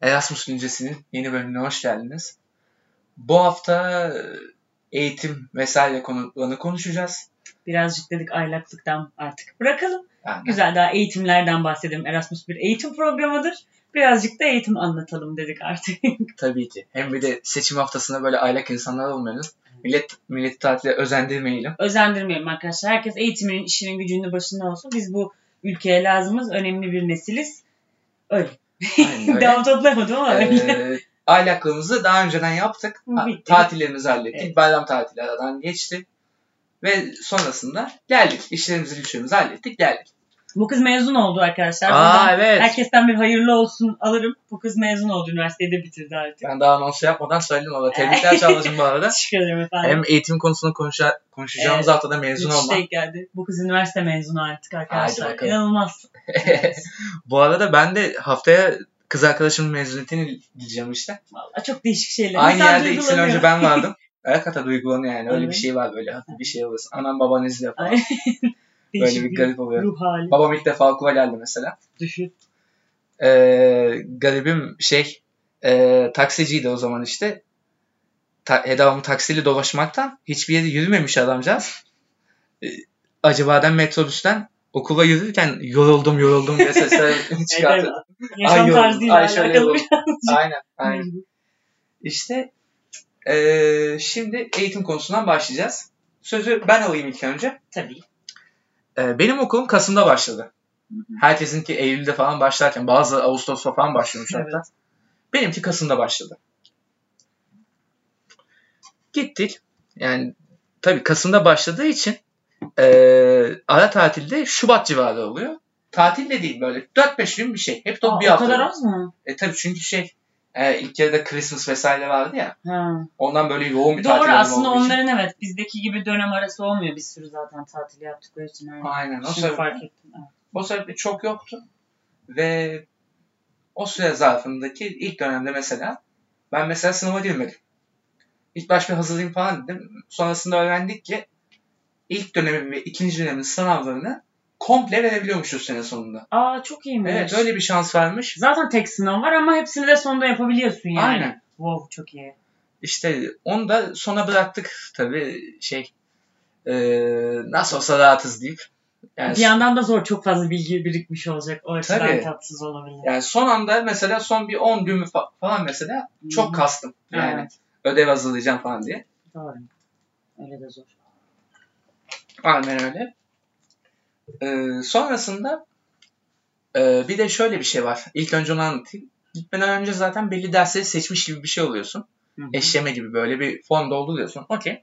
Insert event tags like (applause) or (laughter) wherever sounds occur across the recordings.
Erasmus Güncesi'nin yeni bölümüne hoş geldiniz. Bu hafta eğitim vesaire konularını konuşacağız. Birazcık dedik aylaklıktan artık bırakalım. Yani, Güzel daha eğitimlerden bahsedelim. Erasmus bir eğitim programıdır. Birazcık da eğitim anlatalım dedik artık. (laughs) Tabii ki. Hem bir de seçim haftasında böyle aylak insanlar olmayalım. Millet, milleti tatile özendirmeyelim. Özendirmeyelim arkadaşlar. Herkes eğitiminin, işinin, gücünün başında olsun. Biz bu ülkeye lazımız. Önemli bir nesiliz. Öyle. (laughs) Devam toplayamadım ama. Ee, aylaklığımızı daha önceden yaptık. Bitti. Tatillerimizi hallettik. Evet. Bayram tatili aradan geçti. Ve sonrasında geldik. İşlerimizi güçlerimizi hallettik geldik. Bu kız mezun oldu arkadaşlar. Aa Buradan evet. Herkesten bir hayırlı olsun alırım. Bu kız mezun oldu. Üniversiteyi de bitirdi artık. Ben daha anons yapmadan söyledim ama tebrikler Çağla'cığım bu arada. (laughs) Teşekkür ederim efendim. Hem eğitim konusunu konuşa, konuşacağımız Evet. haftada mezun olmak. denk geldi. Bu kız üniversite mezunu artık arkadaşlar. İnanılmaz. (laughs) bu arada ben de haftaya kız arkadaşımın mezuniyetini gideceğim işte. Vallahi çok değişik şeyler. Aynı İnsan yerde iki sene önce ben (laughs) vardım. Hakikaten duygulanıyor yani. Öyle bir Evet. şey var böyle hafif bir şey olursun. Anam baban izliyor falan. Değişik Böyle bir garip oluyor. ruh hali. Babam ilk defa okula geldi mesela. Düşün. Ee, garibim şey e, taksiciydi o zaman işte. Ta, Eda'mın taksiyle dolaşmaktan hiçbir yere yürümemiş adamcağız. Ee, Acaba'dan metrobüsten okula yürürken yoruldum yoruldum diye sesler (laughs) (laughs) çıkarttı. Yaşam Ay, tarzıyla ay şöyle alakalı bir aynen aynen. İşte eee, şimdi eğitim konusundan başlayacağız. Sözü ben alayım ilk önce. Tabii. Eee, benim okulum Kasım'da başladı. Herkesinki Eylül'de falan başlarken bazı Ağustos'ta falan başlamış hatta. Evet. Benimki Kasım'da başladı. Gittik. Yani tabii Kasım'da başladığı için eee, ara tatilde Şubat civarı oluyor. Tatil de değil böyle 4-5 gün bir şey. Hep top Aa, bir o hafta. kadar az mı? E tabii çünkü şey e, ilk yarıda Christmas vesaire vardı ya. Ha. Ondan böyle yoğun bir tatil Doğru aslında olduğu için. onların evet bizdeki gibi dönem arası olmuyor bir sürü zaten tatil yaptıkları için. Yani. Aynen. O Şimdi sebeple, fark ettim. Evet. o sebeple çok yoktu. Ve o süre zarfındaki ilk dönemde mesela ben mesela sınava girmedim. İlk baş bir hazırlayayım falan dedim. Sonrasında öğrendik ki ilk dönemin ve ikinci dönemin sınavlarını komple verebiliyormuşuz sene sonunda. Aa çok iyiymiş. Evet öyle bir şans vermiş. Zaten tek sınav var ama hepsini de sonunda yapabiliyorsun yani. Aynen. Wow çok iyi. İşte onu da sona bıraktık tabii şey e, nasıl olsa rahatız deyip. Yani, bir yandan da zor çok fazla bilgi birikmiş olacak. O açıdan Tabii. tatsız olabilir. yani son anda mesela son bir 10 gün fa- falan mesela çok Hı. kastım. Yani Evet. ödev hazırlayacağım falan diye. Doğru. Öyle de zor. Aynen öyle. Ee, sonrasında e, bir de şöyle bir şey var. İlk önce onu anlatayım. Gitmeden önce zaten belli dersleri seçmiş gibi bir şey oluyorsun. Hı hı. Eşleme gibi böyle bir form dolduruyorsun. Okey.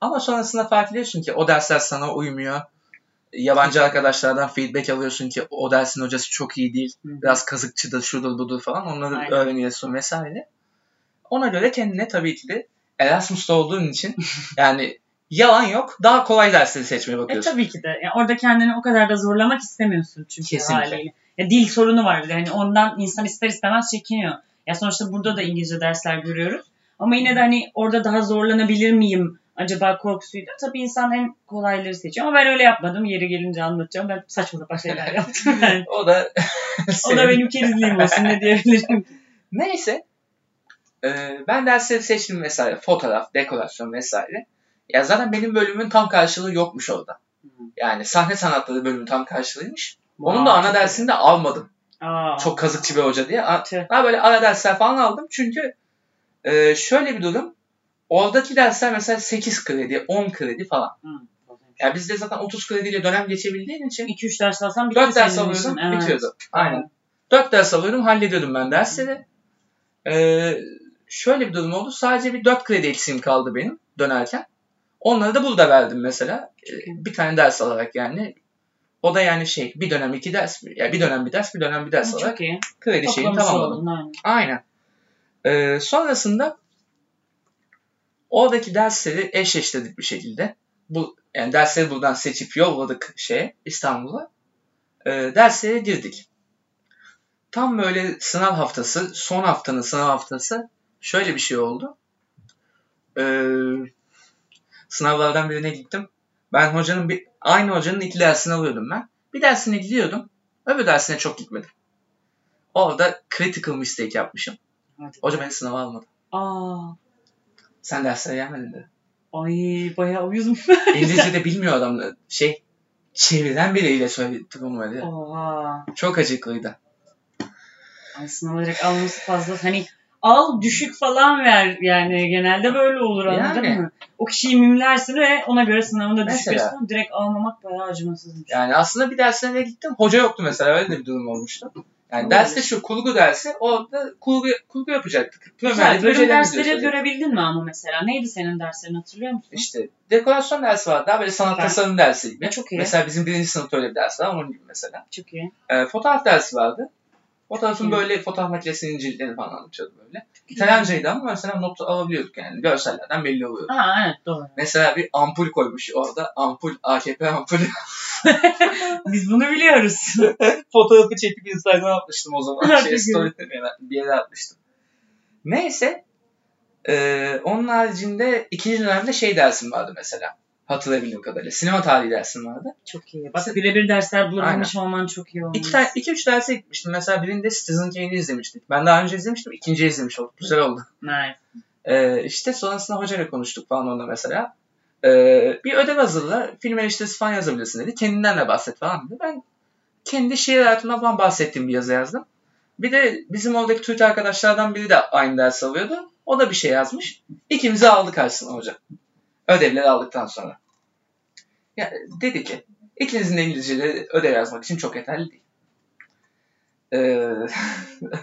Ama sonrasında fark ediyorsun ki o dersler sana uymuyor. Yabancı arkadaşlardan feedback alıyorsun ki o dersin hocası çok iyi değil. Hı hı. Biraz kazıkçıdır, şudur budur falan. Onları Aynen. öğreniyorsun vesaire. Ona göre kendine tabii ki de Erasmus'ta olduğun için (laughs) yani yalan yok. Daha kolay dersleri seçmeye E bakıyorsun. tabii ki de. Yani orada kendini o kadar da zorlamak istemiyorsun çünkü Kesinlikle. haliyle. Ya dil sorunu var bir de. Hani ondan insan ister istemez çekiniyor. Ya sonuçta burada da İngilizce dersler görüyoruz. Ama yine de hani orada daha zorlanabilir miyim acaba korkusuyla tabii insan en kolayları seçiyor. Ama ben öyle yapmadım. Yeri gelince anlatacağım. Ben saçma sapan şeyler (laughs) yaptım. Yani. O da o da benim kerizliğim olsun ne diyebilirim. Neyse. Ee, ben dersleri seçtim vesaire. Fotoğraf, dekorasyon vesaire. Ya zaten benim bölümün tam karşılığı yokmuş orada. Yani sahne sanatları bölümün tam karşılığıymış. Onun da ana dersini de almadım. Aa, Çok kazıkçı bir hoca diye. A- Tüh. Ha böyle ara dersler falan aldım. Çünkü e, şöyle bir durum. Oradaki dersler mesela 8 kredi, 10 kredi falan. Hı. Ya bizde zaten 30 krediyle dönem geçebildiğin için 2-3 ders bitti 4 ders alıyordum. Evet. bitiyordu. Aynen. 4 ders alıyordum, hallediyordum ben dersleri. Ee, şöyle bir durum oldu. Sadece bir 4 kredi eksiğim kaldı benim dönerken. Onları da burada verdim mesela. Bir tane ders alarak yani. O da yani şey bir dönem iki ders, ya bir dönem bir ders, bir dönem bir ders Hı, alarak Çok iyi. kredi şeyini tamamladım. oldun. Aynen. Aynen. Ee, sonrasında oradaki dersleri eşleştirdik bir şekilde. Bu yani dersleri buradan seçip yolladık şeye İstanbul'a. Ee, derslere girdik. Tam böyle sınav haftası, son haftanın sınav haftası şöyle bir şey oldu. Ee, sınavlardan birine gittim. Ben hocanın bir aynı hocanın iki dersini alıyordum ben. Bir dersine gidiyordum. Öbür dersine çok gitmedim. Orada critical mistake yapmışım. Hadi. Hoca beni sınava almadı. Aa. Sen derslere gelmedin dedi. Ay bayağı uyuzum. (laughs) İngilizce de bilmiyor adam. da. Şey çevrilen biriyle söyledi bunu dedi. Oha. Çok acıklıydı. Ay sınava direkt alması fazla. Hani al düşük falan ver yani genelde böyle olur anladın Yani. mı? O kişiyi mimlersin ve ona göre sınavında verirsin. Direkt almamak bayağı acımasızmış. Yani aslında bir dersine de gittim. Hoca yoktu mesela. Öyle de bir durum olmuştu. Yani Öyle. derste şu kurgu dersi orada kurgu, kurgu yapacaktık. Güzel. Bölüm dersleri görebildin mi ama mesela? Neydi senin derslerin hatırlıyor musun? İşte dekorasyon dersi var. Daha böyle sanat tasarım dersi gibi. Çok iyi. Mesela bizim birinci sınıfta öyle bir ders var. Onun gibi mesela. Çok iyi. Ee, fotoğraf dersi vardı. Fotoğrafın böyle fotoğraf makinesinin ciltlerini falan anlatıyordu böyle. İtalyancaydı ama mesela not alabiliyorduk yani. Görsellerden belli oluyordu. Aa evet doğru. Mesela bir ampul koymuş orada. Ampul, AKP ampulü. (laughs) Biz bunu biliyoruz. (laughs) Fotoğrafı çekip Instagram'a atmıştım o zaman. Şey, gülüm. story bir yere atmıştım. Neyse. Ee, onun haricinde ikinci dönemde şey dersim vardı mesela. Hatırlayabildiğim kadarıyla. Sinema tarihi dersim vardı. Çok iyi. Bak birebir dersler bulabilmiş olman çok iyi olmuş. İki, tane, iki üç derse gitmiştim. Mesela birinde Citizen Kane'i izlemiştik. Ben daha önce izlemiştim. ikinciyi izlemiş oldum. Güzel oldu. Nice. Ee, işte sonrasında hocayla konuştuk falan onunla mesela. Ee, bir ödev hazırla, film eleştirisi falan yazabilirsin dedi. Kendinden de bahset falan dedi. Ben kendi şiir hayatımdan falan bahsettiğim bir yazı yazdım. Bir de bizim oradaki Türk arkadaşlardan biri de aynı ders alıyordu. O da bir şey yazmış. İkimizi aldı karşısına hoca. Ödevleri aldıktan sonra. Ya, dedi ki ikinizin de İngilizceleri ödev yazmak için çok yeterli değil. Ee,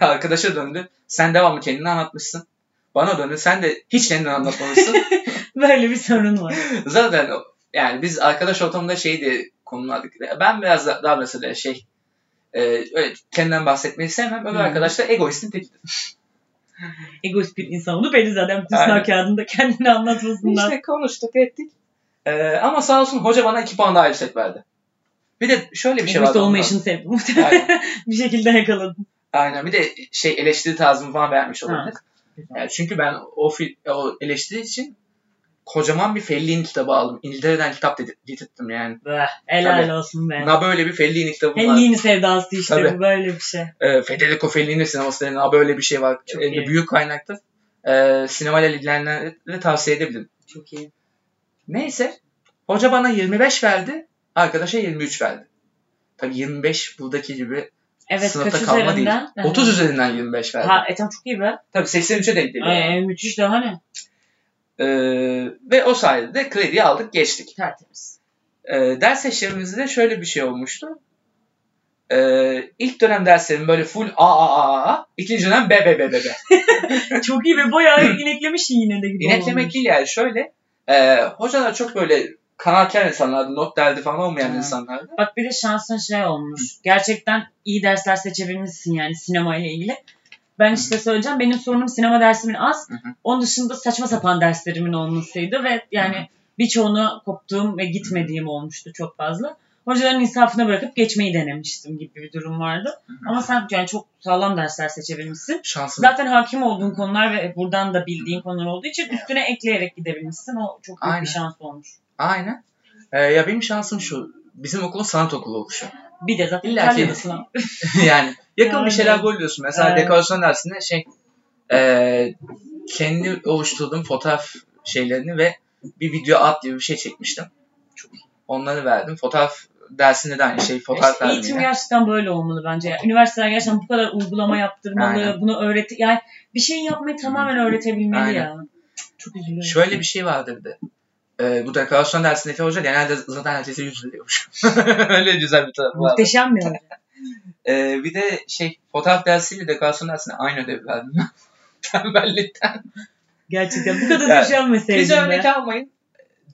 (laughs) arkadaşa döndü. Sen devamlı kendini anlatmışsın. Bana döndü. Sen de hiç kendini anlatmamışsın. (laughs) Böyle bir sorun var. (laughs) Zaten yani biz arkadaş ortamında şey diye konumladık. Ben biraz da- daha mesela şey e, öyle kendinden bahsetmeyi sevmem. Öbür Hı. arkadaşlar egoistin tekidir. (laughs) Egoist bir insan onu belli zaten. Bütün sınav kağıdında kendini anlatmasından. İşte konuştuk ettik. Ee, ama sağ olsun hoca bana iki puan daha yüksek verdi. Bir de şöyle bir şey Egoist vardı. ondan. olmayışını sevdim. Muhtemelen Aynen. (laughs) bir şekilde yakaladım. Aynen. Bir de şey eleştiri tarzımı falan vermiş olabilir. Yani çünkü ben o, fil, o eleştiri için kocaman bir Fellini kitabı aldım. İngiltere'den kitap getirttim yani. Bah, helal Tabii. olsun be. Na böyle bir Fellini kitabı var. Fellini sevdası işte Tabii. bu böyle bir şey. E, Federico Fellini sineması denen böyle bir şey var. Çok E, iyi. büyük kaynaktır. E, sinemayla ilgilenenlere tavsiye edebilirim. Çok iyi. Neyse. Hoca bana 25 verdi. Arkadaşa 23 verdi. Tabii 25 buradaki gibi Evet sınıfta kaç kalma üzerinden? değil. 30 üzerinden 25 verdi. Ha, e tam çok iyi be. Tabii 83'e denk geliyor. Ay, müthiş daha ne? E, ve o sayede de krediyi aldık geçtik. Tertemiz. E, ders seçimimizde de şöyle bir şey olmuştu. E, ilk dönem derslerim böyle full A A A A. İkinci dönem B B B B B. çok iyi ve bayağı (laughs) ineklemişsin yine de gibi İneklemek değil yani şöyle. E, hocalar çok böyle kanaatkar insanlardı. Not derdi falan olmayan Ha. insanlardı. Bak bir de şansın şey olmuş. Gerçekten iyi dersler seçebilmişsin yani sinema ile ilgili. Ben işte söyleyeceğim benim sorunum sinema dersimin az. Onun dışında saçma sapan derslerimin olmasıydı ve yani birçoğunu koptuğum ve gitmediğim olmuştu çok fazla. Hocaların insafına bırakıp geçmeyi denemiştim gibi bir durum vardı. Ama sen yani çok sağlam dersler seçebilmişsin. Şansım. Zaten hakim olduğun konular ve buradan da bildiğin konular olduğu için üstüne ekleyerek gidebilmişsin. O çok büyük Aynen. bir şans olmuş. Aynen. Ee, ya benim şansım şu. Bizim okulun sanat okulu oluşu. Bir de zaten İlla ki- (laughs) yani yakın Yani. bir şeyler buluyorsun. Mesela Evet. dekorasyon dersinde şey e, kendi oluşturduğum fotoğraf şeylerini ve bir video at gibi bir şey çekmiştim. Çok. Onları verdim. Fotoğraf dersinde de aynı şey. Fotoğraf İşte eğitim yine. gerçekten böyle olmalı bence. Yani üniversiteler gerçekten bu kadar uygulama yaptırmalı, Aynen. bunu öğret yani bir şey yapmayı tamamen öğretebilmeli Aynen. ya. Çok üzülüyorum. Şöyle bir şey vardı bir de. E, bu dekorasyon dersindeki hoca genelde zaten herkese yüz veriyormuş. (laughs) Öyle güzel bir tarafı var. Muhteşem bir hoca. (laughs) E, bir de şey fotoğraf dersiyle dekorasyon dersine aynı ödev verdim. (laughs) Tembellikten. Gerçekten bu kadar Yani, üşenmeseydin Biz be. örnek almayın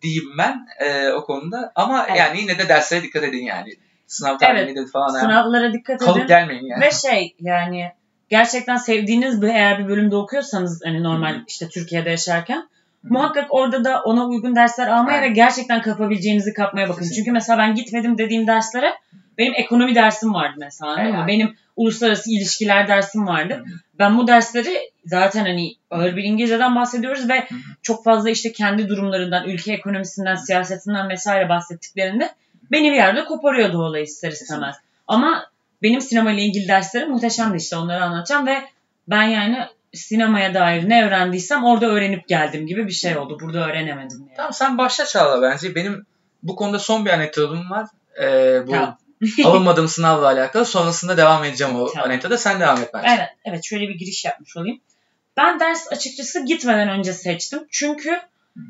diyeyim ben e, o konuda. Ama Evet. yani yine de derslere dikkat edin yani. Sınav Evet. tahmini falan. yani. Sınavlara dikkat Kalıp edin. gelmeyin yani. Ve şey yani gerçekten sevdiğiniz bir eğer bir bölümde okuyorsanız hani normal işte Türkiye'de yaşarken muhakkak orada da ona uygun dersler almaya Aynen. ve gerçekten kapabileceğinizi kapmaya bakın. Kesinlikle. Çünkü mesela ben gitmedim dediğim derslere benim ekonomi dersim vardı mesela anladın mı? Evet. Benim uluslararası ilişkiler dersim vardı. Hı hı. Ben bu dersleri zaten hani ağır bir İngilizceden bahsediyoruz ve hı. çok fazla işte kendi durumlarından, ülke ekonomisinden, siyasetinden vesaire bahsettiklerinde beni bir yerde koparıyordu olay ister istemez. Ama benim sinemayla ilgili derslerim muhteşemdi işte onları anlatacağım ve ben yani sinemaya dair ne öğrendiysem orada öğrenip geldim gibi bir şey oldu. Burada öğrenemedim yani. Tamam sen başla Çağla bence. Benim bu konuda son bir anekdotum var. Ee, bu Tamam. (laughs) alınmadığım sınavla alakalı. Sonrasında devam edeceğim o Tamam. anekdota. Sen devam et bence. Evet, evet şöyle bir giriş yapmış olayım. Ben ders açıkçası gitmeden önce seçtim. Çünkü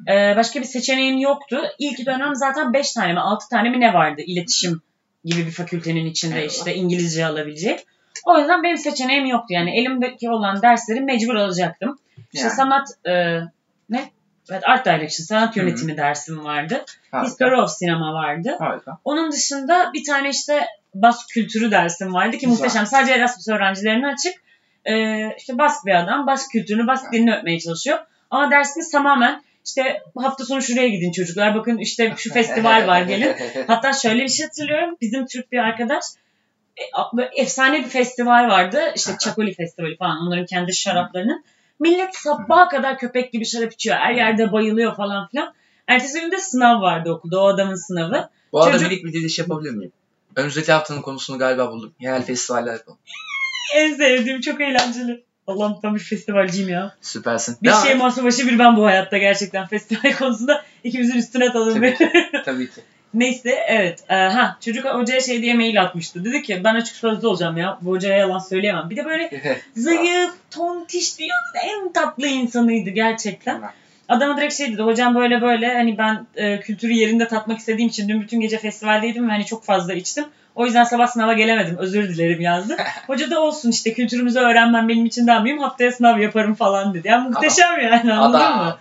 e, başka bir seçeneğim yoktu. İlk dönem zaten 5 tane mi 6 tane mi ne vardı iletişim gibi bir fakültenin içinde işte İngilizce alabilecek. O yüzden benim seçeneğim yoktu. Yani elimdeki olan dersleri mecbur alacaktım. İşte Yani. sanat e, ne? Evet, Art Direction, sanat yönetimi dersim vardı. Harika. History of Cinema vardı. Harika. Onun dışında bir tane işte Bask kültürü dersim vardı ki Güzel. muhteşem. Sadece Erasmus öğrencilerine açık. Ee, işte Bask bir adam. Bask kültürünü, Bask dilini öpmeye çalışıyor. Ama dersimiz tamamen işte hafta sonu şuraya gidin çocuklar. Bakın işte şu festival var (laughs) gelin. Hatta şöyle bir şey hatırlıyorum. Bizim Türk bir arkadaş efsane bir festival vardı. İşte. Çakoli Festivali falan. Onların kendi şaraplarının. Millet sabaha kadar köpek gibi şarap içiyor. Her yerde bayılıyor falan filan. Ertesi gün de sınav vardı okulda. O adamın sınavı. Bu arada Çocuk- minik bir diliş yapabilir miyim? Önümüzdeki haftanın konusunu galiba buldum. Yerel festivaller yapalım. (laughs) En sevdiğim çok eğlenceli. Allah'ım tam bir festivalciyim ya. Süpersin. Bir Devam şey masa başı bir ben bu hayatta gerçekten festival (laughs) konusunda ikimizin üstüne talın Tabii ki. (laughs) Tabii ki. Neyse evet. Ee, ha çocuk hocaya şey diye mail atmıştı. Dedi ki ben açık sözlü olacağım ya. Bu hocaya yalan söyleyemem. Bir de böyle (laughs) zayıf, tontiş dünyanın en tatlı insanıydı gerçekten. Adama direkt şey dedi. Hocam böyle böyle hani ben e, kültürü yerinde tatmak istediğim için dün bütün gece festivaldeydim ve hani çok fazla içtim. O yüzden sabah sınava gelemedim. Özür dilerim yazdı. (laughs) Hoca da olsun işte kültürümüzü öğrenmem benim için daha mühim. Haftaya sınav yaparım falan dedi. Yani muhteşem yani anladın Adam. mı?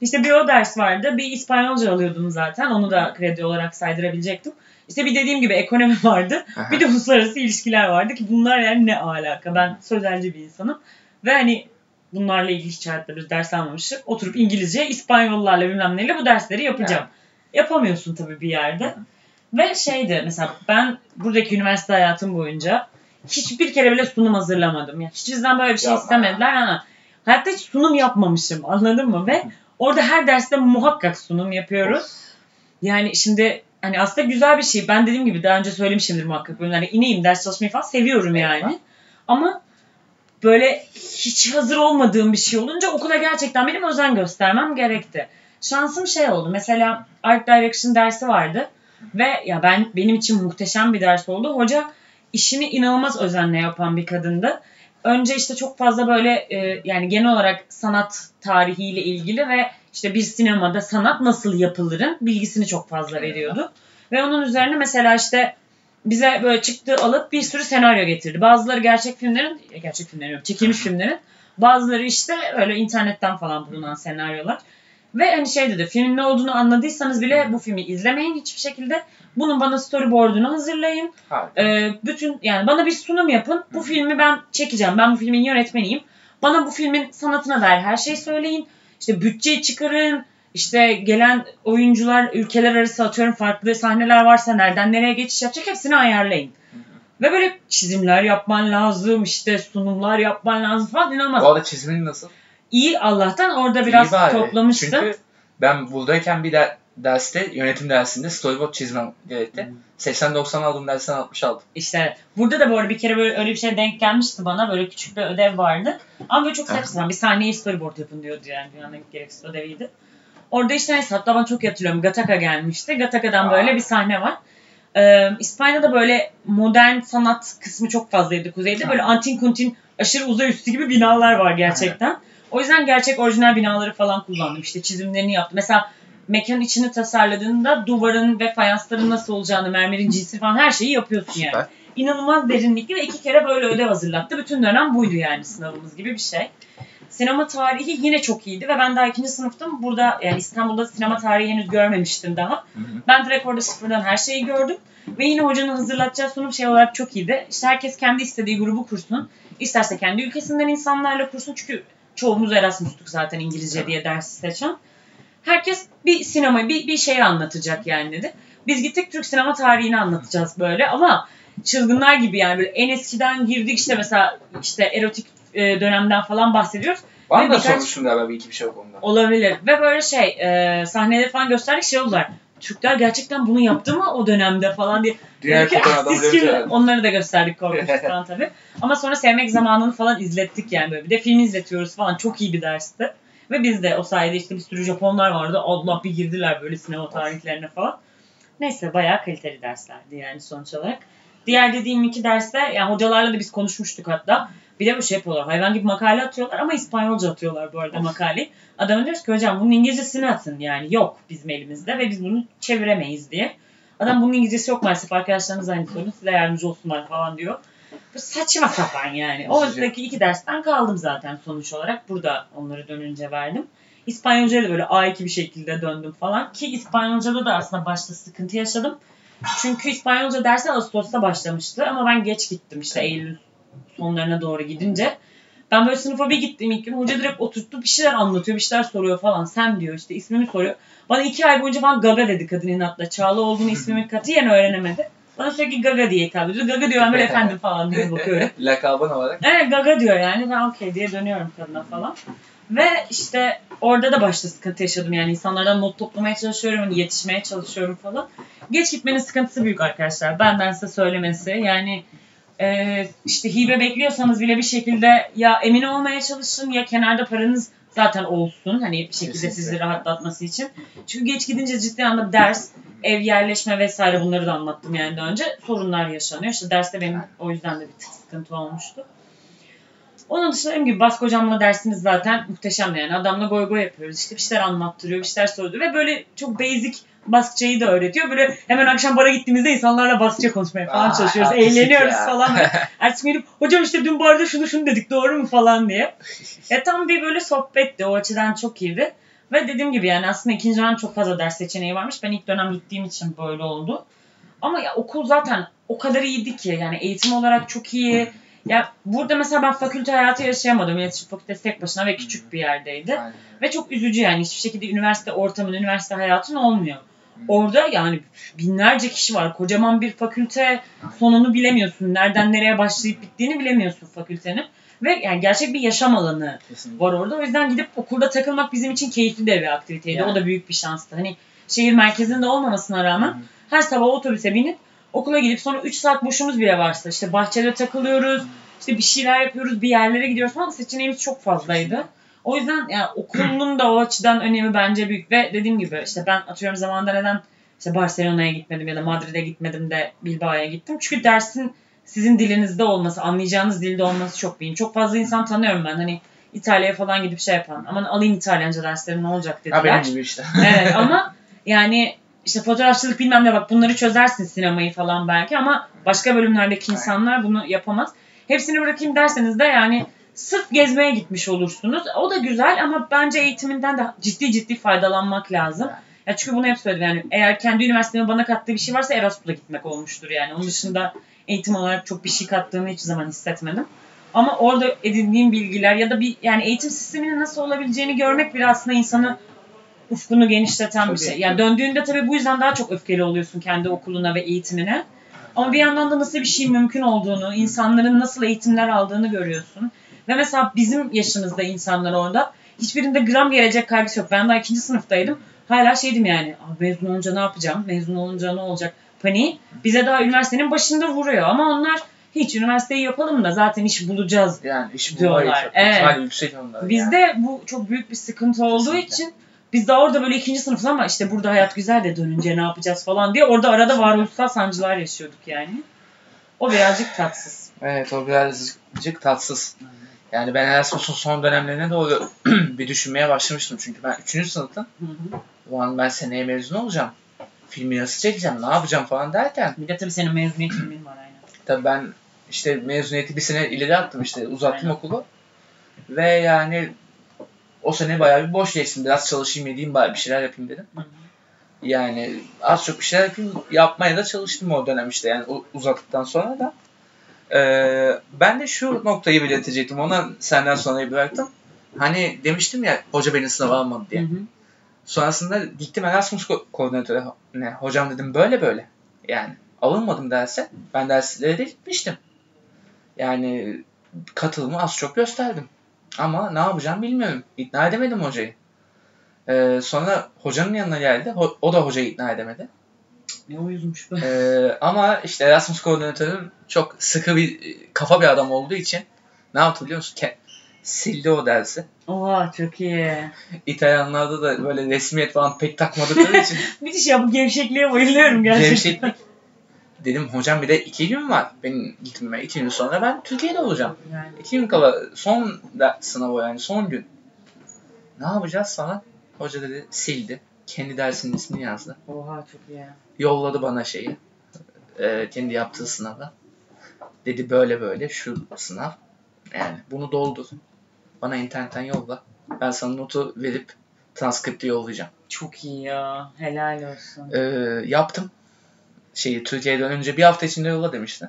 İşte bir o ders vardı. Bir İspanyolca alıyordum zaten. Onu da kredi olarak saydırabilecektim. İşte bir dediğim gibi ekonomi (laughs) vardı. Aha. Bir de uluslararası ilişkiler vardı ki bunlar yani ne alaka. Ben sözelci bir insanım. Ve hani bunlarla ilgili hiç hayatta bir ders almamışım. Oturup İngilizce, İspanyollarla bilmem neyle bu dersleri yapacağım. Yapamıyorsun tabii bir yerde. Hı. Ve şeydi mesela ben buradaki üniversite hayatım boyunca hiçbir kere bile sunum hazırlamadım. Yani hiç bizden böyle bir şey Yapma. istemediler ama hayatta hiç sunum yapmamışım anladın mı? Ve orada her derste muhakkak sunum yapıyoruz. Yani şimdi hani aslında güzel bir şey. Ben dediğim gibi daha önce söylemişimdir muhakkak bölümlerde. İneyim ders çalışmayı falan seviyorum yani. Ama böyle hiç hazır olmadığım bir şey olunca okula gerçekten benim özen göstermem gerekti. Şansım şey oldu. Mesela Art Direction dersi vardı. Ve ya ben benim için muhteşem bir ders oldu. Hoca işini inanılmaz özenle yapan bir kadındı. Önce işte çok fazla böyle e, yani genel olarak sanat tarihiyle ilgili ve işte bir sinemada sanat nasıl yapılırın bilgisini çok fazla veriyordu. Ve onun üzerine mesela işte bize böyle çıktı alıp bir sürü senaryo getirdi. Bazıları gerçek filmlerin, e, gerçek filmlerin yok, çekilmiş filmlerin. Bazıları işte öyle internetten falan bulunan senaryolar. Ve hani şey dedi, filmin ne olduğunu anladıysanız bile bu filmi izlemeyin hiçbir şekilde. Bunun bana storyboard'unu hazırlayın. Harika. Ee, bütün yani bana bir sunum yapın. Bu Hı. filmi ben çekeceğim. Ben bu filmin yönetmeniyim. Bana bu filmin sanatına dair her şeyi söyleyin. İşte bütçeyi çıkarın. İşte gelen oyuncular ülkeler arası atıyorum farklı sahneler varsa nereden nereye geçiş yapacak hepsini ayarlayın. Ve böyle çizimler yapman lazım, işte sunumlar yapman lazım falan inanılmaz. Bu arada çizimin nasıl? İyi Allah'tan orada biraz İyi toplamıştım. Çünkü ben buradayken bir de derste, yönetim dersinde storyboard çizmem gerekti. 80-90 aldığım dersten 60 aldım. İşte burada da arada bir kere böyle öyle bir şey denk gelmişti bana. Böyle küçük bir ödev vardı. Ama böyle çok saçma. Bir sahneyi storyboard yapın diyordu yani. Dünyanın gereksiz ödeviydi. Orada işte neyse hatta ben çok hatırlıyorum. Gattaca gelmişti. Gattaca'dan Aa. böyle bir sahne var. Ee, İspanya'da böyle modern sanat kısmı çok fazlaydı kuzeyde. Böyle antin kuntin aşırı uzay üstü gibi binalar var gerçekten. O yüzden gerçek orijinal binaları falan kullandım. İşte çizimlerini yaptım. Mesela mekanın içini tasarladığında duvarın ve fayansların nasıl olacağını, mermerin cinsi falan her şeyi yapıyorsun yani Süper. inanılmaz derinlikli ve iki kere böyle ödev hazırlattı. Bütün dönem buydu yani sınavımız gibi bir şey. Sinema tarihi yine çok iyiydi ve ben daha ikinci sınıftım. Burada yani İstanbul'da sinema tarihi henüz görmemiştim daha. Hı hı. Ben direkt orada sıfırdan her şeyi gördüm. Ve yine hocanın hazırlatacağı sunum şey olarak çok iyiydi. İşte herkes kendi istediği grubu kursun. İsterse kendi ülkesinden insanlarla kursun. Çünkü çoğumuz Erasmus'tuk zaten İngilizce diye dersi seçen. Herkes bir sinemayı, bir, bir şeyi anlatacak yani dedi. Biz gittik Türk sinema tarihini anlatacağız böyle ama çılgınlar gibi yani böyle en eskiden girdik işte mesela işte erotik e, dönemden falan bahsediyoruz. Bana da birkaç- sormuştun galiba bir iki bir şey o konuda. Olabilir. Ve böyle şey e, sahneleri falan gösterdik şey oldular. Türkler gerçekten bunu yaptı mı o dönemde falan diye. Dedik ki, adam Onları da gösterdik korkunç (laughs) falan tabii. Ama sonra sevmek zamanını falan izlettik yani böyle. Bir de film izletiyoruz falan. Çok iyi bir dersti. Ve biz de o sayede işte bir sürü Japonlar vardı. Allah bir girdiler böyle sinema tarihlerine falan. Neyse bayağı kaliteli derslerdi yani sonuç olarak. Diğer dediğim iki derste yani hocalarla da biz konuşmuştuk hatta. Bir de bu şey yapıyorlar. Hayvan gibi makale atıyorlar ama İspanyolca atıyorlar bu arada Of. makaleyi. Adama diyoruz ki hocam bunun İngilizcesini atın yani. Yok bizim elimizde ve biz bunu çeviremeyiz diye. Adam bunun İngilizcesi yok maalesef. Arkadaşlarınız aynı sorun. Size yardımcı olsunlar falan diyor. Bu saçma sapan yani. Oradaki iki dersten kaldım zaten sonuç olarak. Burada onları dönünce verdim. İspanyolca'ya da böyle A2 bir şekilde döndüm falan. Ki İspanyolca'da da aslında başta sıkıntı yaşadım. Çünkü İspanyolca dersi Ağustos'ta başlamıştı ama ben geç gittim işte Eylül sonlarına doğru gidince. Ben böyle sınıfa bir gittim ilk gün. Hoca direkt oturttu bir şeyler anlatıyor, bir şeyler soruyor falan. Sen diyor işte ismimi soruyor. Bana iki ay boyunca falan Gaga dedi kadın inatla. Çağla olduğunu ismimi katiyen öğrenemedi. Bana sürekli Gaga diye hitap ediyor. Gaga diyor ben böyle efendim falan diye bakıyorum. (laughs) Lakabın olarak. Evet Gaga diyor yani. Ben okey diye dönüyorum kadına falan. Ve işte orada da başta sıkıntı yaşadım yani insanlardan not toplamaya çalışıyorum, hani yetişmeye çalışıyorum falan. Geç gitmenin sıkıntısı büyük arkadaşlar. Benden size söylemesi. Yani e, işte hibe bekliyorsanız bile bir şekilde ya emin olmaya çalışın ya kenarda paranız zaten olsun. Hani bir şekilde Kesinlikle. sizi rahatlatması için. Çünkü geç gidince ciddi anlamda ders, ev yerleşme vesaire bunları da anlattım yani daha önce. Sorunlar yaşanıyor. İşte derste benim o yüzden de bir tık sıkıntı olmuştu. Onun dışında dediğim gibi Bask hocamla dersimiz zaten muhteşemdi yani. Adamla goy goy yapıyoruz. İşte bir şeyler anlattırıyor, bir şeyler soruyor. Ve böyle çok basic Baskçayı da öğretiyor. Böyle hemen akşam bara gittiğimizde insanlarla Baskça konuşmaya falan Aa, çalışıyoruz. Eğleniyoruz ya. falan. (laughs) Ertesi gün gidip hocam işte dün barda şunu şunu dedik doğru mu falan diye. Ya tam bir böyle sohbetti. O açıdan çok iyiydi. Ve dediğim gibi yani aslında ikinci dönem çok fazla ders seçeneği varmış. Ben ilk dönem gittiğim için böyle oldu. Ama ya okul zaten o kadar iyiydi ki yani eğitim olarak çok iyi. Ya burada mesela ben fakülte hayatı yaşayamadım. İletişim fakültesi tek başına ve küçük bir yerdeydi. Aynen. Ve çok üzücü yani hiçbir şekilde üniversite ortamın, üniversite hayatın olmuyor. Orada yani binlerce kişi var. Kocaman bir fakülte sonunu bilemiyorsun. Nereden nereye başlayıp bittiğini bilemiyorsun fakültenin. Ve yani gerçek bir yaşam alanı Kesinlikle. var orada. O yüzden gidip okulda takılmak bizim için keyifli de bir aktiviteydi. Yani. O da büyük bir şanstı. Hani şehir merkezinde olmamasına rağmen her sabah otobüse binip okula gidip sonra 3 saat boşumuz bile varsa işte bahçede takılıyoruz, işte bir şeyler yapıyoruz, bir yerlere gidiyoruz falan seçeneğimiz çok fazlaydı. O yüzden yani okulun da o açıdan önemi bence büyük ve dediğim gibi işte ben atıyorum zamanında neden işte Barcelona'ya gitmedim ya da Madrid'e gitmedim de Bilbao'ya gittim. Çünkü dersin sizin dilinizde olması, anlayacağınız dilde olması çok mühim. Çok fazla insan tanıyorum ben hani İtalya'ya falan gidip şey yapan. Aman alayım İtalyanca dersleri ne olacak dediler. Ha benim gibi işte. Evet ama yani işte fotoğrafçılık bilmem ne bak bunları çözersin sinemayı falan belki ama başka bölümlerdeki insanlar bunu yapamaz. Hepsini bırakayım derseniz de yani sırf gezmeye gitmiş olursunuz. O da güzel ama bence eğitiminden de ciddi ciddi faydalanmak lazım. Ya çünkü bunu hep söyledim yani eğer kendi üniversitemin bana kattığı bir şey varsa Erasmus'a gitmek olmuştur yani. Onun dışında eğitim olarak çok bir şey kattığını hiç zaman hissetmedim. Ama orada edindiğim bilgiler ya da bir yani eğitim sisteminin nasıl olabileceğini görmek bile aslında insanı ufkunu genişleten bir Tabii. şey. Yani döndüğünde tabii bu yüzden daha çok öfkeli oluyorsun kendi okuluna ve eğitimine. Ama bir yandan da nasıl bir şey mümkün olduğunu, insanların nasıl eğitimler aldığını görüyorsun. Ve mesela bizim yaşımızda insanlar orada hiçbirinde gram gelecek kaygısı yok. Ben daha ikinci sınıftaydım. Hala şeydim yani, "Aa, mezun olunca ne yapacağım, mezun olunca ne olacak paniği bize daha üniversitenin başında vuruyor. Ama onlar hiç üniversiteyi yapalım da zaten iş bulacağız Yani iş Diyorlar, bulmayı çok evet. yüksek onlar. yani. Bizde bu çok büyük bir sıkıntı olduğu Kesinlikle. için biz daha orada böyle ikinci sınıfız ama işte burada hayat güzel de dönünce ne yapacağız falan diye orada arada varoluşsal sancılar yaşıyorduk yani. O birazcık tatsız. Evet o birazcık tatsız. Yani ben Erasmus'un son dönemlerine doğru (clears throat) bir düşünmeye başlamıştım. Çünkü ben 3. sınıftım. Hı hı. O an ben seneye mezun olacağım. Filmi nasıl çekeceğim, ne yapacağım falan derken. Bir de tabii senin mezuniyet filmin var aynen. Tabii ben işte mezuniyeti bir sene ileri attım işte uzattım Aynen. okulu. Ve yani o sene bayağı bir boş geçsin. Biraz çalışayım edeyim bari bir şeyler yapayım dedim. Hı hı. Yani az çok bir şeyler yapayım. Yapmaya da çalıştım o dönem işte yani uzattıktan sonra da. Ee, ben de şu noktayı belirtecektim. Ona senden sonra bıraktım. Hani demiştim ya hoca beni sınava almadı diye. Hı hı. Sonrasında gittim Erasmus ko- koordinatöre. Ne, hocam dedim böyle böyle. Yani alınmadım derse. Ben derslere de gitmiştim. Yani katılımı az çok gösterdim. Ama ne yapacağım bilmiyorum. İkna edemedim hocayı. Ee, sonra hocanın yanına geldi. Ho- o da hocayı ikna edemedi. Ne uyuzmuş bu. Ee, ama işte Erasmus koordinatörüm çok sıkı bir kafa bir adam olduğu için ne yaptı biliyor musun? Ke- sildi o dersi. Oha çok iyi. İtalyanlarda da böyle resmiyet falan pek takmadıkları (laughs) için Müthiş ya bu gevşekliğe bayılıyorum gerçekten. gevşeklik. Dedim hocam bir de iki gün var benim gitmeme. İki gün sonra ben Türkiye'de olacağım. Yani. İki gün kala son da, sınav o yani son gün. Ne yapacağız falan? Hoca dedi sildi. Kendi dersinin ismini yazdı. Oha çok iyi. Yolladı bana şeyi. e, kendi yaptığı sınavı. Dedi böyle böyle şu sınav. Yani bunu doldur. Bana internetten yolla. Ben sana notu verip transkripti yollayacağım. Çok iyi ya. Helal olsun. E, yaptım. Şeyi Türkiye'den önce bir hafta içinde yolla demişti.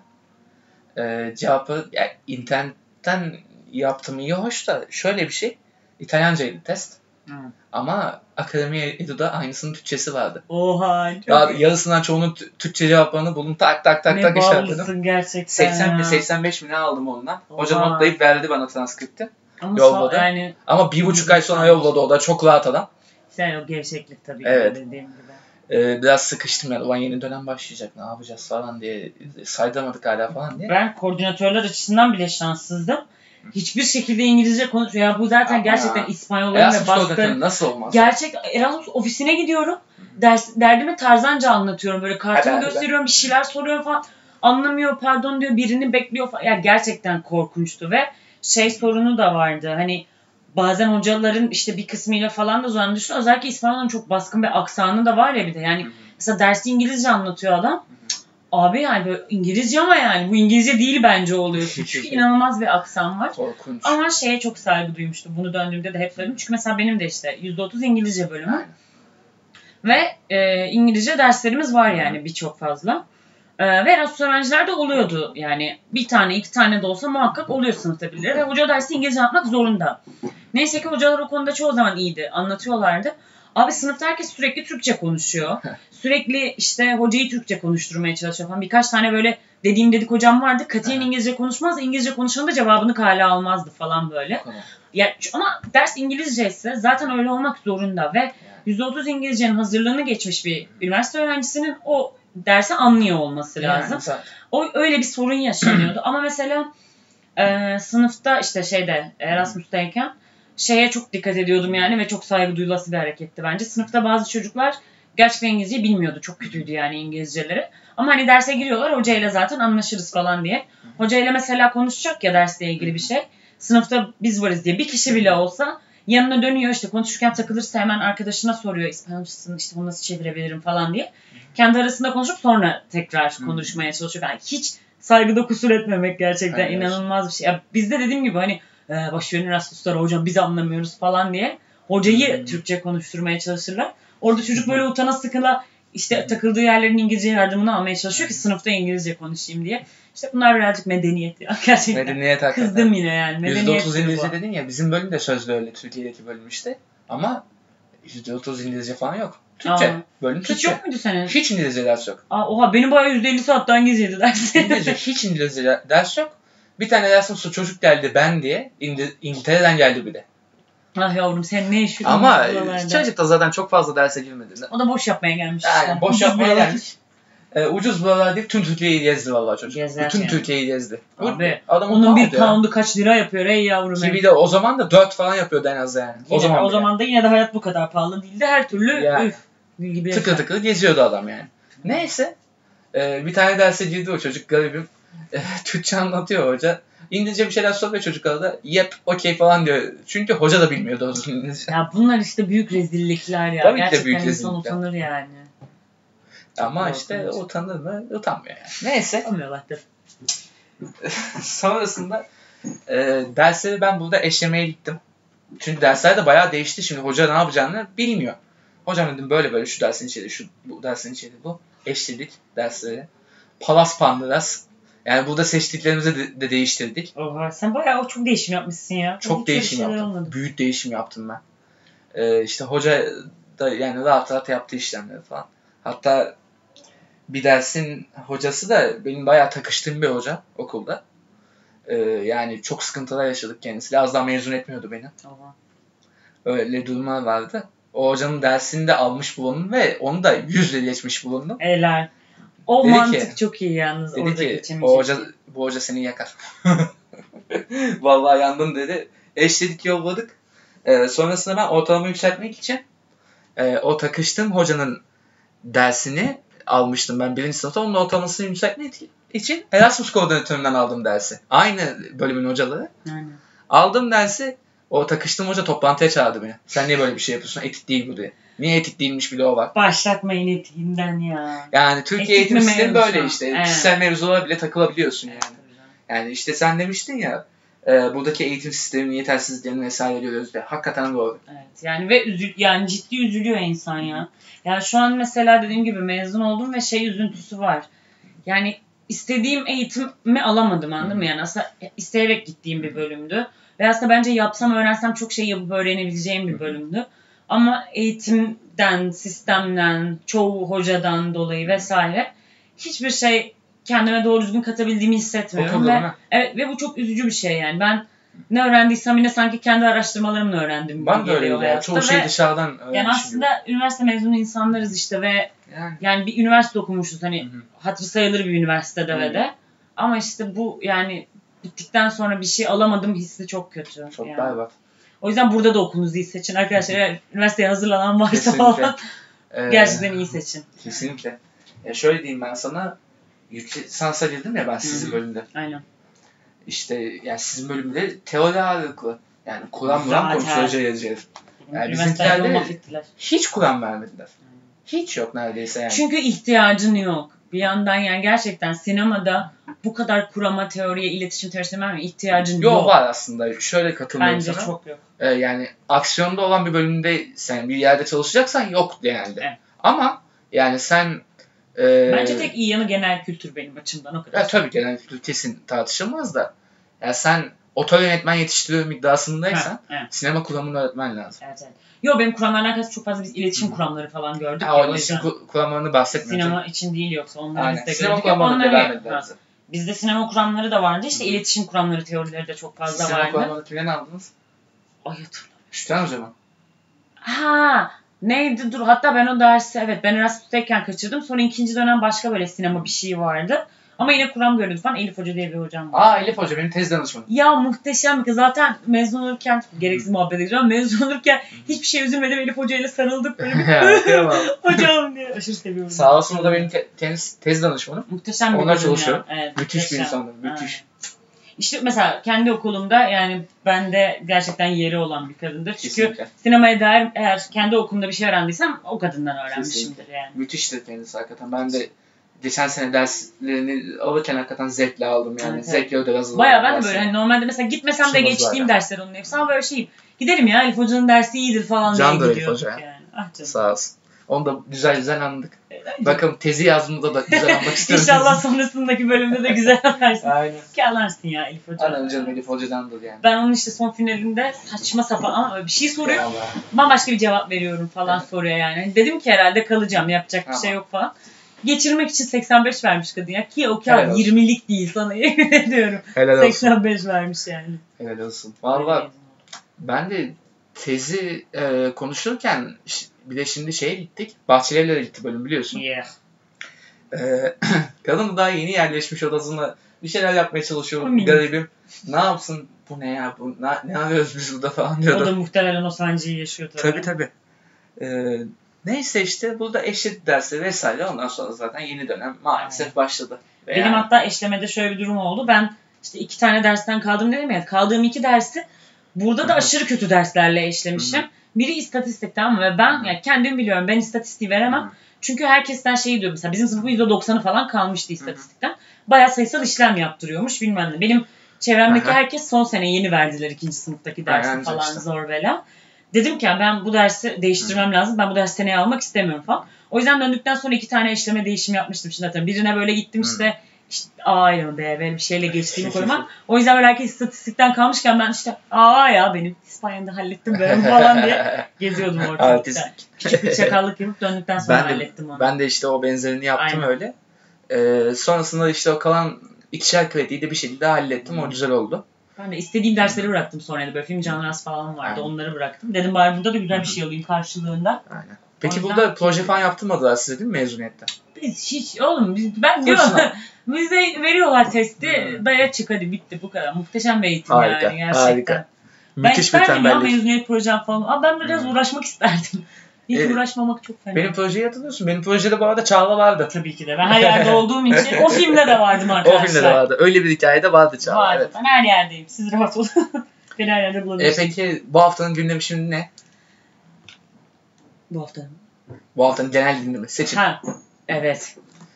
E, cevabı yani internetten yaptım iyi hoş da şöyle bir şey. İtalyancaydı test. Hı. Ama Akademi Edu'da aynısının Türkçesi vardı. Oha Ya, iyi. yarısından çoğunun Tü- Türkçe cevaplarını buldum. Tak tak tak ne tak işaretledim. gerçekten 80 mi ya. 85 mi ne aldım ondan. Hoca Oha. notlayıp verdi bana transkripti. Ama yolladı. sağ- yani Ama bir buçuk ay sonra yolladı o da çok rahat adam. sen o gevşeklik tabii Evet. dediğim gibi. Ee, biraz sıkıştım yani. Ulan yeni dönem başlayacak ne yapacağız falan diye saydamadık hala falan diye. Ben koordinatörler açısından bile şanssızdım. Hiçbir şekilde İngilizce konuşuyor. Ya bu zaten Ama gerçekten İspanyolların ve Erasmus baskı. koordinatörü nasıl olmaz? Gerçek Erasmus ofisine gidiyorum. Ders, derdimi tarzanca anlatıyorum. Böyle kartımı Hadi, hadi. gösteriyorum, bir şeyler soruyorum falan. Anlamıyor, pardon diyor, birini bekliyor falan. Yani gerçekten korkunçtu ve şey sorunu da vardı. Hani bazen hocaların işte bir kısmıyla falan da zorlandığını düşünüyorum. Özellikle İspanyolların çok baskın bir aksanı da var ya bir de. Yani Hı hı. mesela dersi İngilizce anlatıyor adam. Cık, Abi yani böyle İngilizce ama yani bu İngilizce değil bence oluyor. (laughs) Çünkü inanılmaz bir aksan var. Korkunç. Ama şeye çok saygı duymuştum. Bunu döndüğümde de hep söyledim. Çünkü mesela benim de işte %30 İngilizce bölümü. Aynen. Ve e, İngilizce derslerimiz var yani birçok fazla. E, ve de oluyordu. Yani bir tane iki tane de olsa muhakkak oluyor sınıfta birileri. Ve hoca dersi İngilizce yapmak zorunda. Neyse ki hocalar o konuda çoğu zaman iyiydi. Anlatıyorlardı. Abi sınıfta herkes sürekli Türkçe konuşuyor. Sürekli işte hocayı Türkçe konuşturmaya çalışıyor falan. Birkaç tane böyle dediğim dedik hocam vardı. Katiyen. İngilizce konuşmaz. İngilizce konuşanın da cevabını kale almazdı falan böyle. Ya, ama ders İngilizce ise zaten öyle olmak zorunda ve %30 İngilizcenin hazırlığını geçmiş bir üniversite öğrencisinin o dersi anlıyor olması lazım. Yani zaten. O öyle bir sorun yaşanıyordu. (clears throat) Ama mesela e, sınıfta işte şeyde Erasmus'tayken şeye çok dikkat ediyordum yani ve çok saygı duyulası bir hareketti bence. Sınıfta bazı çocuklar gerçekten İngilizce bilmiyordu. Çok kötüydü yani İngilizceleri. Ama hani derse giriyorlar hocayla zaten anlaşırız falan diye. Hocayla mesela konuşacak ya dersle ilgili bir şey. Sınıfta biz varız diye bir kişi bile olsa yanına dönüyor işte konuşurken takılırsa hemen arkadaşına soruyor İspanyolcasın işte bunu nasıl çevirebilirim falan diye. Kendi arasında konuşup sonra tekrar Hı. konuşmaya çalışıyor. Yani hiç saygıda kusur etmemek gerçekten Evet. inanılmaz bir şey. Ya bizde dediğim gibi hani e, başverin Erasmus'lara hocam biz anlamıyoruz falan diye hocayı Hmm. Türkçe konuşturmaya çalışırlar. Orada çocuk böyle utana sıkıla işte takıldığı yerlerin İngilizce yardımını almaya çalışıyor ki sınıfta İngilizce konuşayım diye. İşte bunlar birazcık medeniyet ya (laughs) gerçekten. Medeniyet hakikaten. Kızdım yine yani. Medeniyet %30 bu. İngilizce dedin ya bizim bölüm de sözlü öyle Türkiye'deki bölüm işte. Ama %30 İngilizce falan yok. Türkçe. Aa. Bölüm Hiç Türkçe. yok muydu senin? Hiç İngilizce ders yok. Aa, oha benim bayağı %50'si hatta İngilizceydi dersi. İngilizce hiç İngilizce ders yok. Bir tane Erasmus'ta çocuk geldi ben diye. İngil- İngiltere'den geldi bir de. ah yavrum sen ne yaşıyorsun Ama çocuk da zaten çok fazla derse girmedi. O da boş yapmaya gelmiş. Yani işte. boş yapmaya gelmiş. Ee, ucuz buralar değil tüm Türkiye'yi gezdi vallahi çocuk. Gezer Bütün yani. Türkiye'yi gezdi. Abi, Adamın Onun bir poundu kaç lira yapıyor ey yavrum. Ki bir de o zaman da 4 falan yapıyordu en az yani. Yine o zaman o zaman da yine de hayat bu kadar pahalı değildi. Her türlü Ya. üf. Gibi tıkır yaşar. tıkır geziyordu adam yani. Neyse. Ee, bir tane derse girdi o çocuk garibim. Ee, (laughs) Türkçe anlatıyor hoca. İngilizce bir şeyler soruyor çocuklara da yep okey falan diyor. Çünkü hoca da bilmiyordu o İngilizce. Ya bunlar işte büyük rezillikler ya. Tabii de Gerçekten büyük insan rezillikler. utanır yani. Ama işte utanır mı? Utanmıyor yani. Neyse. Utanmıyorlardır. (laughs) Sonrasında e, dersleri ben burada eşlemeye gittim. Çünkü dersler de bayağı değişti. Şimdi hoca ne yapacağını bilmiyor. Hocam dedim böyle böyle şu dersin içeri, şu bu dersin içeri bu. Eşledik dersleri. Palas Pandıras. Yani burada seçtiklerimizi de, de değiştirdik. Oha sen bayağı o çok değişim yapmışsın ya. Çok Hiç değişim yaptım. olmadı. Büyük değişim yaptım ben. Ee, işte hoca da yani rahat rahat yaptı işlemleri falan. Hatta bir dersin hocası da benim bayağı takıştığım bir hoca okulda. Ee, yani çok sıkıntılar yaşadık kendisiyle. Az daha mezun etmiyordu beni. Oha. Öyle durumlar vardı. O hocanın dersini de almış bulundum ve onu da yüzle geçmiş bulundum. Helal. O Dedi ki- mantık çok iyi yalnız. Dedi Orada ki o hoca, bu hoca seni yakar. (laughs) Vallahi yandım dedi. Eşledik yolladık. Ee, sonrasında ben ortalama yükseltmek için e, o takıştığım hocanın dersini almıştım ben birinci sınıfta. Onun ortalamasını yükseltmek için Erasmus koordinatöründen aldım dersi. Aynı bölümün hocaları. Aynen. Aldım dersi o takıştığım hoca toplantıya çağırdı beni. Sen niye böyle bir şey yapıyorsun? Etik değil bu diye. Niye etik değilmiş bile o var. Başlatmayın etiğinden ya. Yani Türkiye eğitim mi sistemi böyle işte. Evet. Kişisel mevzulara bile takılabiliyorsun yani. Yani işte sen demiştin ya e, buradaki eğitim sisteminin yetersizliklerini vesaire görüyoruz diye. Hakikaten doğru. Evet yani ve üzül yani ciddi üzülüyor insan ya. Yani şu an mesela dediğim gibi mezun oldum ve şey üzüntüsü var. Yani istediğim eğitimi alamadım anladın mı? Yani aslında isteyerek gittiğim bir bölümdü. Ve aslında bence yapsam öğrensem çok şey yapıp öğrenebileceğim bir bölümdü. Ama eğitimden, sistemden, çoğu hocadan dolayı vesaire hiçbir şey kendime doğru düzgün katabildiğimi hissetmiyorum. Ve, evet, ve bu çok üzücü bir şey yani. Ben ne öğrendiysem yine sanki kendi araştırmalarımla öğrendim gibi Ben de öyle ya. Çoğu şey dışarıdan öğrenmişim yani aslında üniversite mezunu insanlarız işte ve Yani. yani bir üniversite okumuşuz hani Hı hı. hatırı sayılır bir üniversitede Hı. ve de. Ama işte bu yani bittikten sonra bir şey alamadım hissi çok kötü. Çok yani. berbat. O yüzden burada da okunuzu iyi seçin arkadaşlar. Eğer üniversiteye hazırlanan varsa Kesinlikle. falan Ee, gerçekten iyi seçin. Kesinlikle. Ya şöyle diyeyim ben sana. Yüksek lisansa girdim ya ben sizin bölümde. Aynen. İşte yani sizin bölümde teori ağırlıklı. Yani Kur'an Muran konuşuyor hoca yazacağız. Yani bizimkilerde-. Hiç Kur'an vermediler. Hiç yok neredeyse yani. Çünkü ihtiyacın yok. Bir yandan yani gerçekten sinemada bu kadar kurama teoriye, iletişim teorisine vermeye ihtiyacın Yok yok. var aslında. Şöyle katılıyorum Bence sana. çok yok. Ee, yani aksiyonda olan bir bölümde sen bir yerde çalışacaksan yok genelde. Evet. Ama yani sen e, Bence tek iyi yanı genel kültür benim açımdan o kadar. ya tabii genel kültür kesin tartışılmaz da ya sen oto yönetmen yetiştiriyorum iddiasındaysan Ha, evet. sinema kuramını öğretmen lazım. Evet, evet. Yo benim kuramlarla alakası çok fazla biz iletişim kuramları falan gördük. Ha, ya, o iletişim ku- kuramlarını bahsetmiyorum. Sinema için değil yoksa onları Aynen. biz de Sinema gördük. kuramlarını onları- devam bize. Bizde sinema kuramları da vardı işte iletişim kuramları teorileri de çok fazla Sinema vardı. kuramlarını kimden aldınız? Ay hatırlamıyorum. Şükran Hoca mı? Ha neydi dur hatta ben o dersi evet ben Erasmus'tayken kaçırdım. Sonra ikinci dönem başka böyle sinema bir şey vardı. Ama yine kuram görüyorduk falan. Elif Hoca diye bir hocam var. Aa Elif Hoca benim tez danışmanım. Ya muhteşem bir kız. Zaten mezun olurken gereksiz muhabbet edeceğim. Mezun olurken hiçbir şey üzülmedim. Elif Hoca ile sarıldık böyle (laughs) bir (laughs) hocam diye. Aşırı seviyorum. Sağ olsun o da benim te- tez, tez danışmanım. Muhteşem bir Onlar çalışıyor. Evet, Müthiş bir muhteşem. insandır. Müthiş. Evet. İşte mesela kendi okulumda yani bende gerçekten yeri olan bir kadındır. Çünkü Kesinlikle. sinemaya dair eğer kendi okulumda bir şey öğrendiysem o kadından öğrenmişimdir yani. Müthiştir kendisi hakikaten. Ben de geçen sene derslerini alırken hakikaten zevkle aldım yani. Evet, evet. Zevkle ödev hazırladım. Baya ben de böyle hani normalde mesela gitmesem de geçtiğim ya. dersler onun hepsi ama böyle şeyim. Giderim ya Elif Hoca'nın dersi iyidir falan Can da diye Elif gidiyorduk Hoca ya. yani. Ah canım. Sağ olsun. Onu da güzel güzel anladık. Bakın tezi yazımda da güzel anmak (laughs) istiyorum. İnşallah sonrasındaki bölümde de güzel anlarsın. Aynen. Ki anlarsın ya Elif Hoca. Anam canım Elif Hoca'dandır yani. Ben onun işte son finalinde saçma sapan ama bir şey soruyor. Bambaşka bir cevap veriyorum falan Evet. soruyor yani. Dedim ki herhalde kalacağım yapacak bir şey yok falan. Geçirmek için 85 vermiş kadın ya. Ki o Helal kağıt olsun. 20'lik değil sana (laughs) yemin ediyorum. Helal olsun. 85 vermiş yani. Helal olsun. Valla ben de tezi e, konuşurken ş- bir de şimdi şeye gittik. Bahçelievler'e gitti bölüm biliyorsun. Yeah. E, (clears throat) kadın daha yeni yerleşmiş odasında bir şeyler yapmaya çalışıyor. Garibim. Ne yapsın? Bu ne ya? Bu, ne, ne yapıyoruz biz burada falan O diyordu. da muhtemelen o sancıyı yaşıyor tabii. Tabii tabii. Ee, neyse işte burada eşit dersi vesaire ondan sonra zaten yeni dönem maalesef başladı. Ve Benim yani- hatta eşlemede şöyle bir durum oldu. Ben işte iki tane dersten kaldım dedim ya. Kaldığım iki dersi burada da aşırı kötü derslerle eşlemişim. Biri istatistik tamam mı? Ve ben yani kendim biliyorum ben istatistiği veremem. Çünkü herkesten şey diyor mesela bizim sınıfın %90'ı falan kalmıştı istatistikten. Bayağı sayısal işlem yaptırıyormuş bilmem ne. Benim çevremdeki herkes son sene yeni verdiler ikinci sınıftaki dersi falan işte. zor bela. Dedim ki ya ben bu dersi değiştirmem lazım. Ben bu dersi seneye almak istemiyorum falan. O yüzden döndükten sonra iki tane eşleme değişim yapmıştım şimdi zaten. Birine böyle gittim işte işte A ile B böyle bir şeyle geçtiğimi koruma. O yüzden böyle herkes istatistikten kalmışken ben işte aa ya benim İspanya'da hallettim ben (laughs) falan diye (laughs) geziyordum ortalıkta. Küçük bir çakallık yapıp döndükten sonra Ben de- hallettim onu. Ben de işte o benzerini yaptım Aynen. öyle. Ee, sonrasında işte o kalan ikişer krediyi de bir şekilde hallettim. O Hı. güzel oldu. Ben de istediğim dersleri bıraktım sonra da böyle film canrası falan vardı. Aynen. Onları bıraktım. Dedim bari burada da güzel bir şey alayım karşılığında. Aynen. Peki O burada proje falan yaptırmadılar size değil mi mezuniyette? Biz hiç oğlum biz, ben diyorum (laughs) bize veriyorlar testi Hmm. daya çık hadi bitti bu kadar. Muhteşem bir eğitim Harika, yani gerçekten. harika. Ben Müthiş bir isterdim ya tembellik. mezuniyet projem falan. Ama ben biraz Hmm. uğraşmak isterdim. Hiç Evet. uğraşmamak çok fena. Benim projeye hatırlıyorsun. Benim projede bu arada Çağla vardı. Tabii ki de. Ben her yerde olduğum için o filmde de vardım arkadaşlar. (laughs) O filmde de vardı. Öyle bir hikayede vardı Çağla. Vardı. Evet. Ben her yerdeyim. Siz rahat olun. (laughs) Beni her yerde E bulabilirsiniz. peki bu haftanın gündemi şimdi ne? Bu hafta. Bu haftanın genel gündemi. Seçim. Ha. Evet.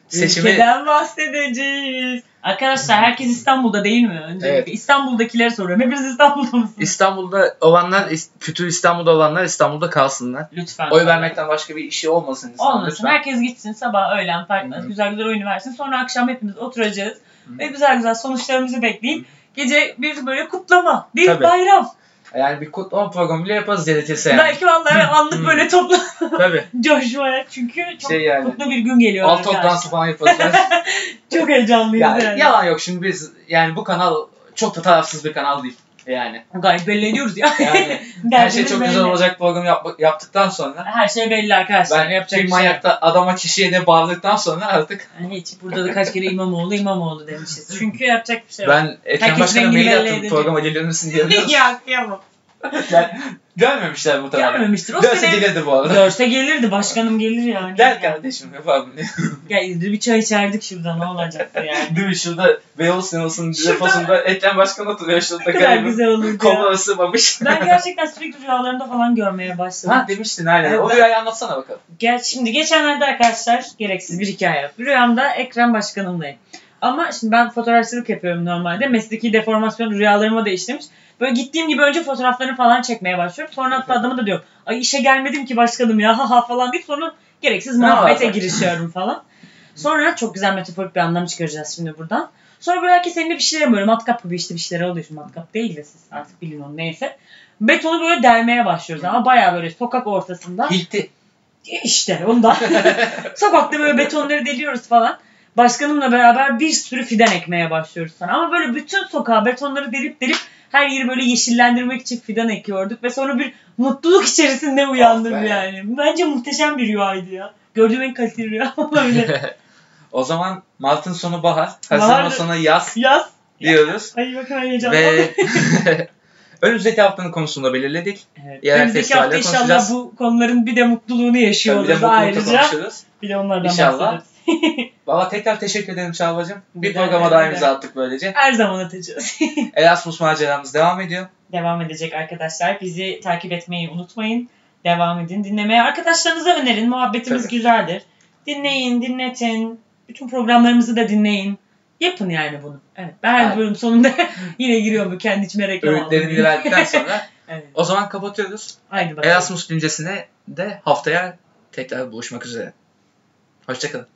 Seçimi Ülkeden bahsedeceğiz. Arkadaşlar herkes İstanbul'da değil mi? Öncelikle Evet. İstanbul'dakileri soruyorum. Hepiniz İstanbul'da mısınız? İstanbul'da olanlar, fütür İstanbul'da olanlar İstanbul'da kalsınlar. Lütfen. Oy vermekten başka bir işi olmasın Olmasın. lütfen. Herkes gitsin sabah öğlen fark etmez. Güzel güzel oyunu versin. Sonra akşam hepimiz oturacağız. Hı. Ve güzel güzel sonuçlarımızı bekleyip gece bir böyle kutlama. Bir Tabii. bayram. Yani bir kutlama programı bile yaparız gerekirse yani. Belki vallahi anlık Hı. böyle topla Tabii. (laughs) coşmaya. Çünkü çok Şey yani. mutlu bir gün geliyor. Alt top arkadaşlar. dansı falan yaparız. (laughs) Çok heyecanlıyız yani, yani. yalan yok şimdi biz yani bu kanal çok da tarafsız bir kanal değil. Yani. Gayet belli ediyoruz ya. Yani (laughs) her şey çok belli. güzel olacak programı yap- yaptıktan sonra Her şey belli arkadaşlar. ben Yapacak bir şey manyakta adama kişiye de bağladıktan sonra artık Yani hiç burada da kaç kere İmamoğlu İmamoğlu demişiz. Çünkü yapacak bir şey yok. ben Ekrem Başkan'a mail attım programa gelir misin diye. (laughs) ya kıyamam. Gel- Görmemişler muhtemelen. Gelmemiştir. O Görse sene gelirdi bu arada. görse gelirdi. Başkanım gelir yani. Gel kardeşim yapalım diye. (laughs) Gel bir çay içerdik şurada ne olacaktı yani. Değil mi? Şurada Beyoğlu sinemasının deposunda Ekrem Başkan oturuyor. Şurada Ne kadar güzel olurdu Kolları ya. ısırmamış. Ben gerçekten sürekli rüyalarımda falan görmeye başladım. Ha demiştin aynen. Evet, O rüyayı anlatsana bakalım. Gel şimdi geçenlerde arkadaşlar gereksiz bir hikaye. Rüyamda Ekrem Başkanımdayım. Ama şimdi ben fotoğrafçılık yapıyorum normalde. Mesleki deformasyon rüyalarıma değiştirmiş. Böyle gittiğim gibi önce fotoğraflarını falan çekmeye başlıyorum. Sonra hatta adamı da diyorum. Ay işe gelmedim ki başkanım ya ha ha falan deyip sonra gereksiz muhabbete girişiyorum falan. Sonra çok güzel metaforik bir anlam çıkaracağız şimdi buradan. Sonra böyle herkes elinde bir şeyler böyle matkap gibi işte bir şeyler alıyor. Şimdi matkap değil de siz artık bilin onu neyse. Betonu böyle delmeye başlıyoruz ama bayağı böyle sokak ortasında. Hilti. İşte ondan. (laughs) Sokakta böyle betonları deliyoruz falan. Başkanımla beraber bir sürü fidan ekmeye başlıyoruz sana. Ama böyle bütün sokağa betonları delip delip her yeri böyle yeşillendirmek için fidan ekiyorduk. Ve sonra bir mutluluk içerisinde uyandım Oh be. yani. Bence muhteşem bir rüyaydı ya. Gördüğüm en kaliteli rüya (laughs) öyle. (laughs) o zaman Mart'ın sonu bahar, Haziran'ın sonu yaz Yaz. diyoruz. Ay bakın heyecanlandım. Ve (laughs) önümüzdeki haftanın konusunu da belirledik. Evet. Yerel Önümüzdeki hafta inşallah bu konuların bir de mutluluğunu yaşıyor Tabii bir de mutlulukla ayrıca. konuşuruz. Bir de onlardan İnşallah. bahsederiz. Valla tekrar teşekkür ederim Çağla'cığım. Bir Rica programa daha imza attık böylece. Her zaman atacağız. (laughs) Erasmus maceramız devam ediyor. devam edecek arkadaşlar. Bizi takip etmeyi unutmayın. Devam edin dinlemeye. Arkadaşlarınıza önerin. Muhabbetimiz Tabii. güzeldir. Dinleyin, dinletin. Bütün programlarımızı da dinleyin. Yapın yani bunu. Evet. Ben her Evet. bölüm sonunda (laughs) yine giriyorum bu kendi içime reklam Öğütlerini verdikten (laughs) sonra evet. o zaman kapatıyoruz. Haydi bakalım. Erasmus güncesine de haftaya tekrar buluşmak üzere. Hoşçakalın.